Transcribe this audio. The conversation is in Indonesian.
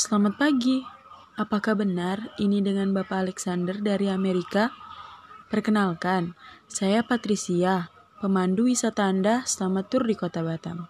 Selamat pagi. Apakah benar ini dengan Bapak Alexander dari Amerika? Perkenalkan, saya Patricia, pemandu wisata Anda selamat tur di Kota Batam.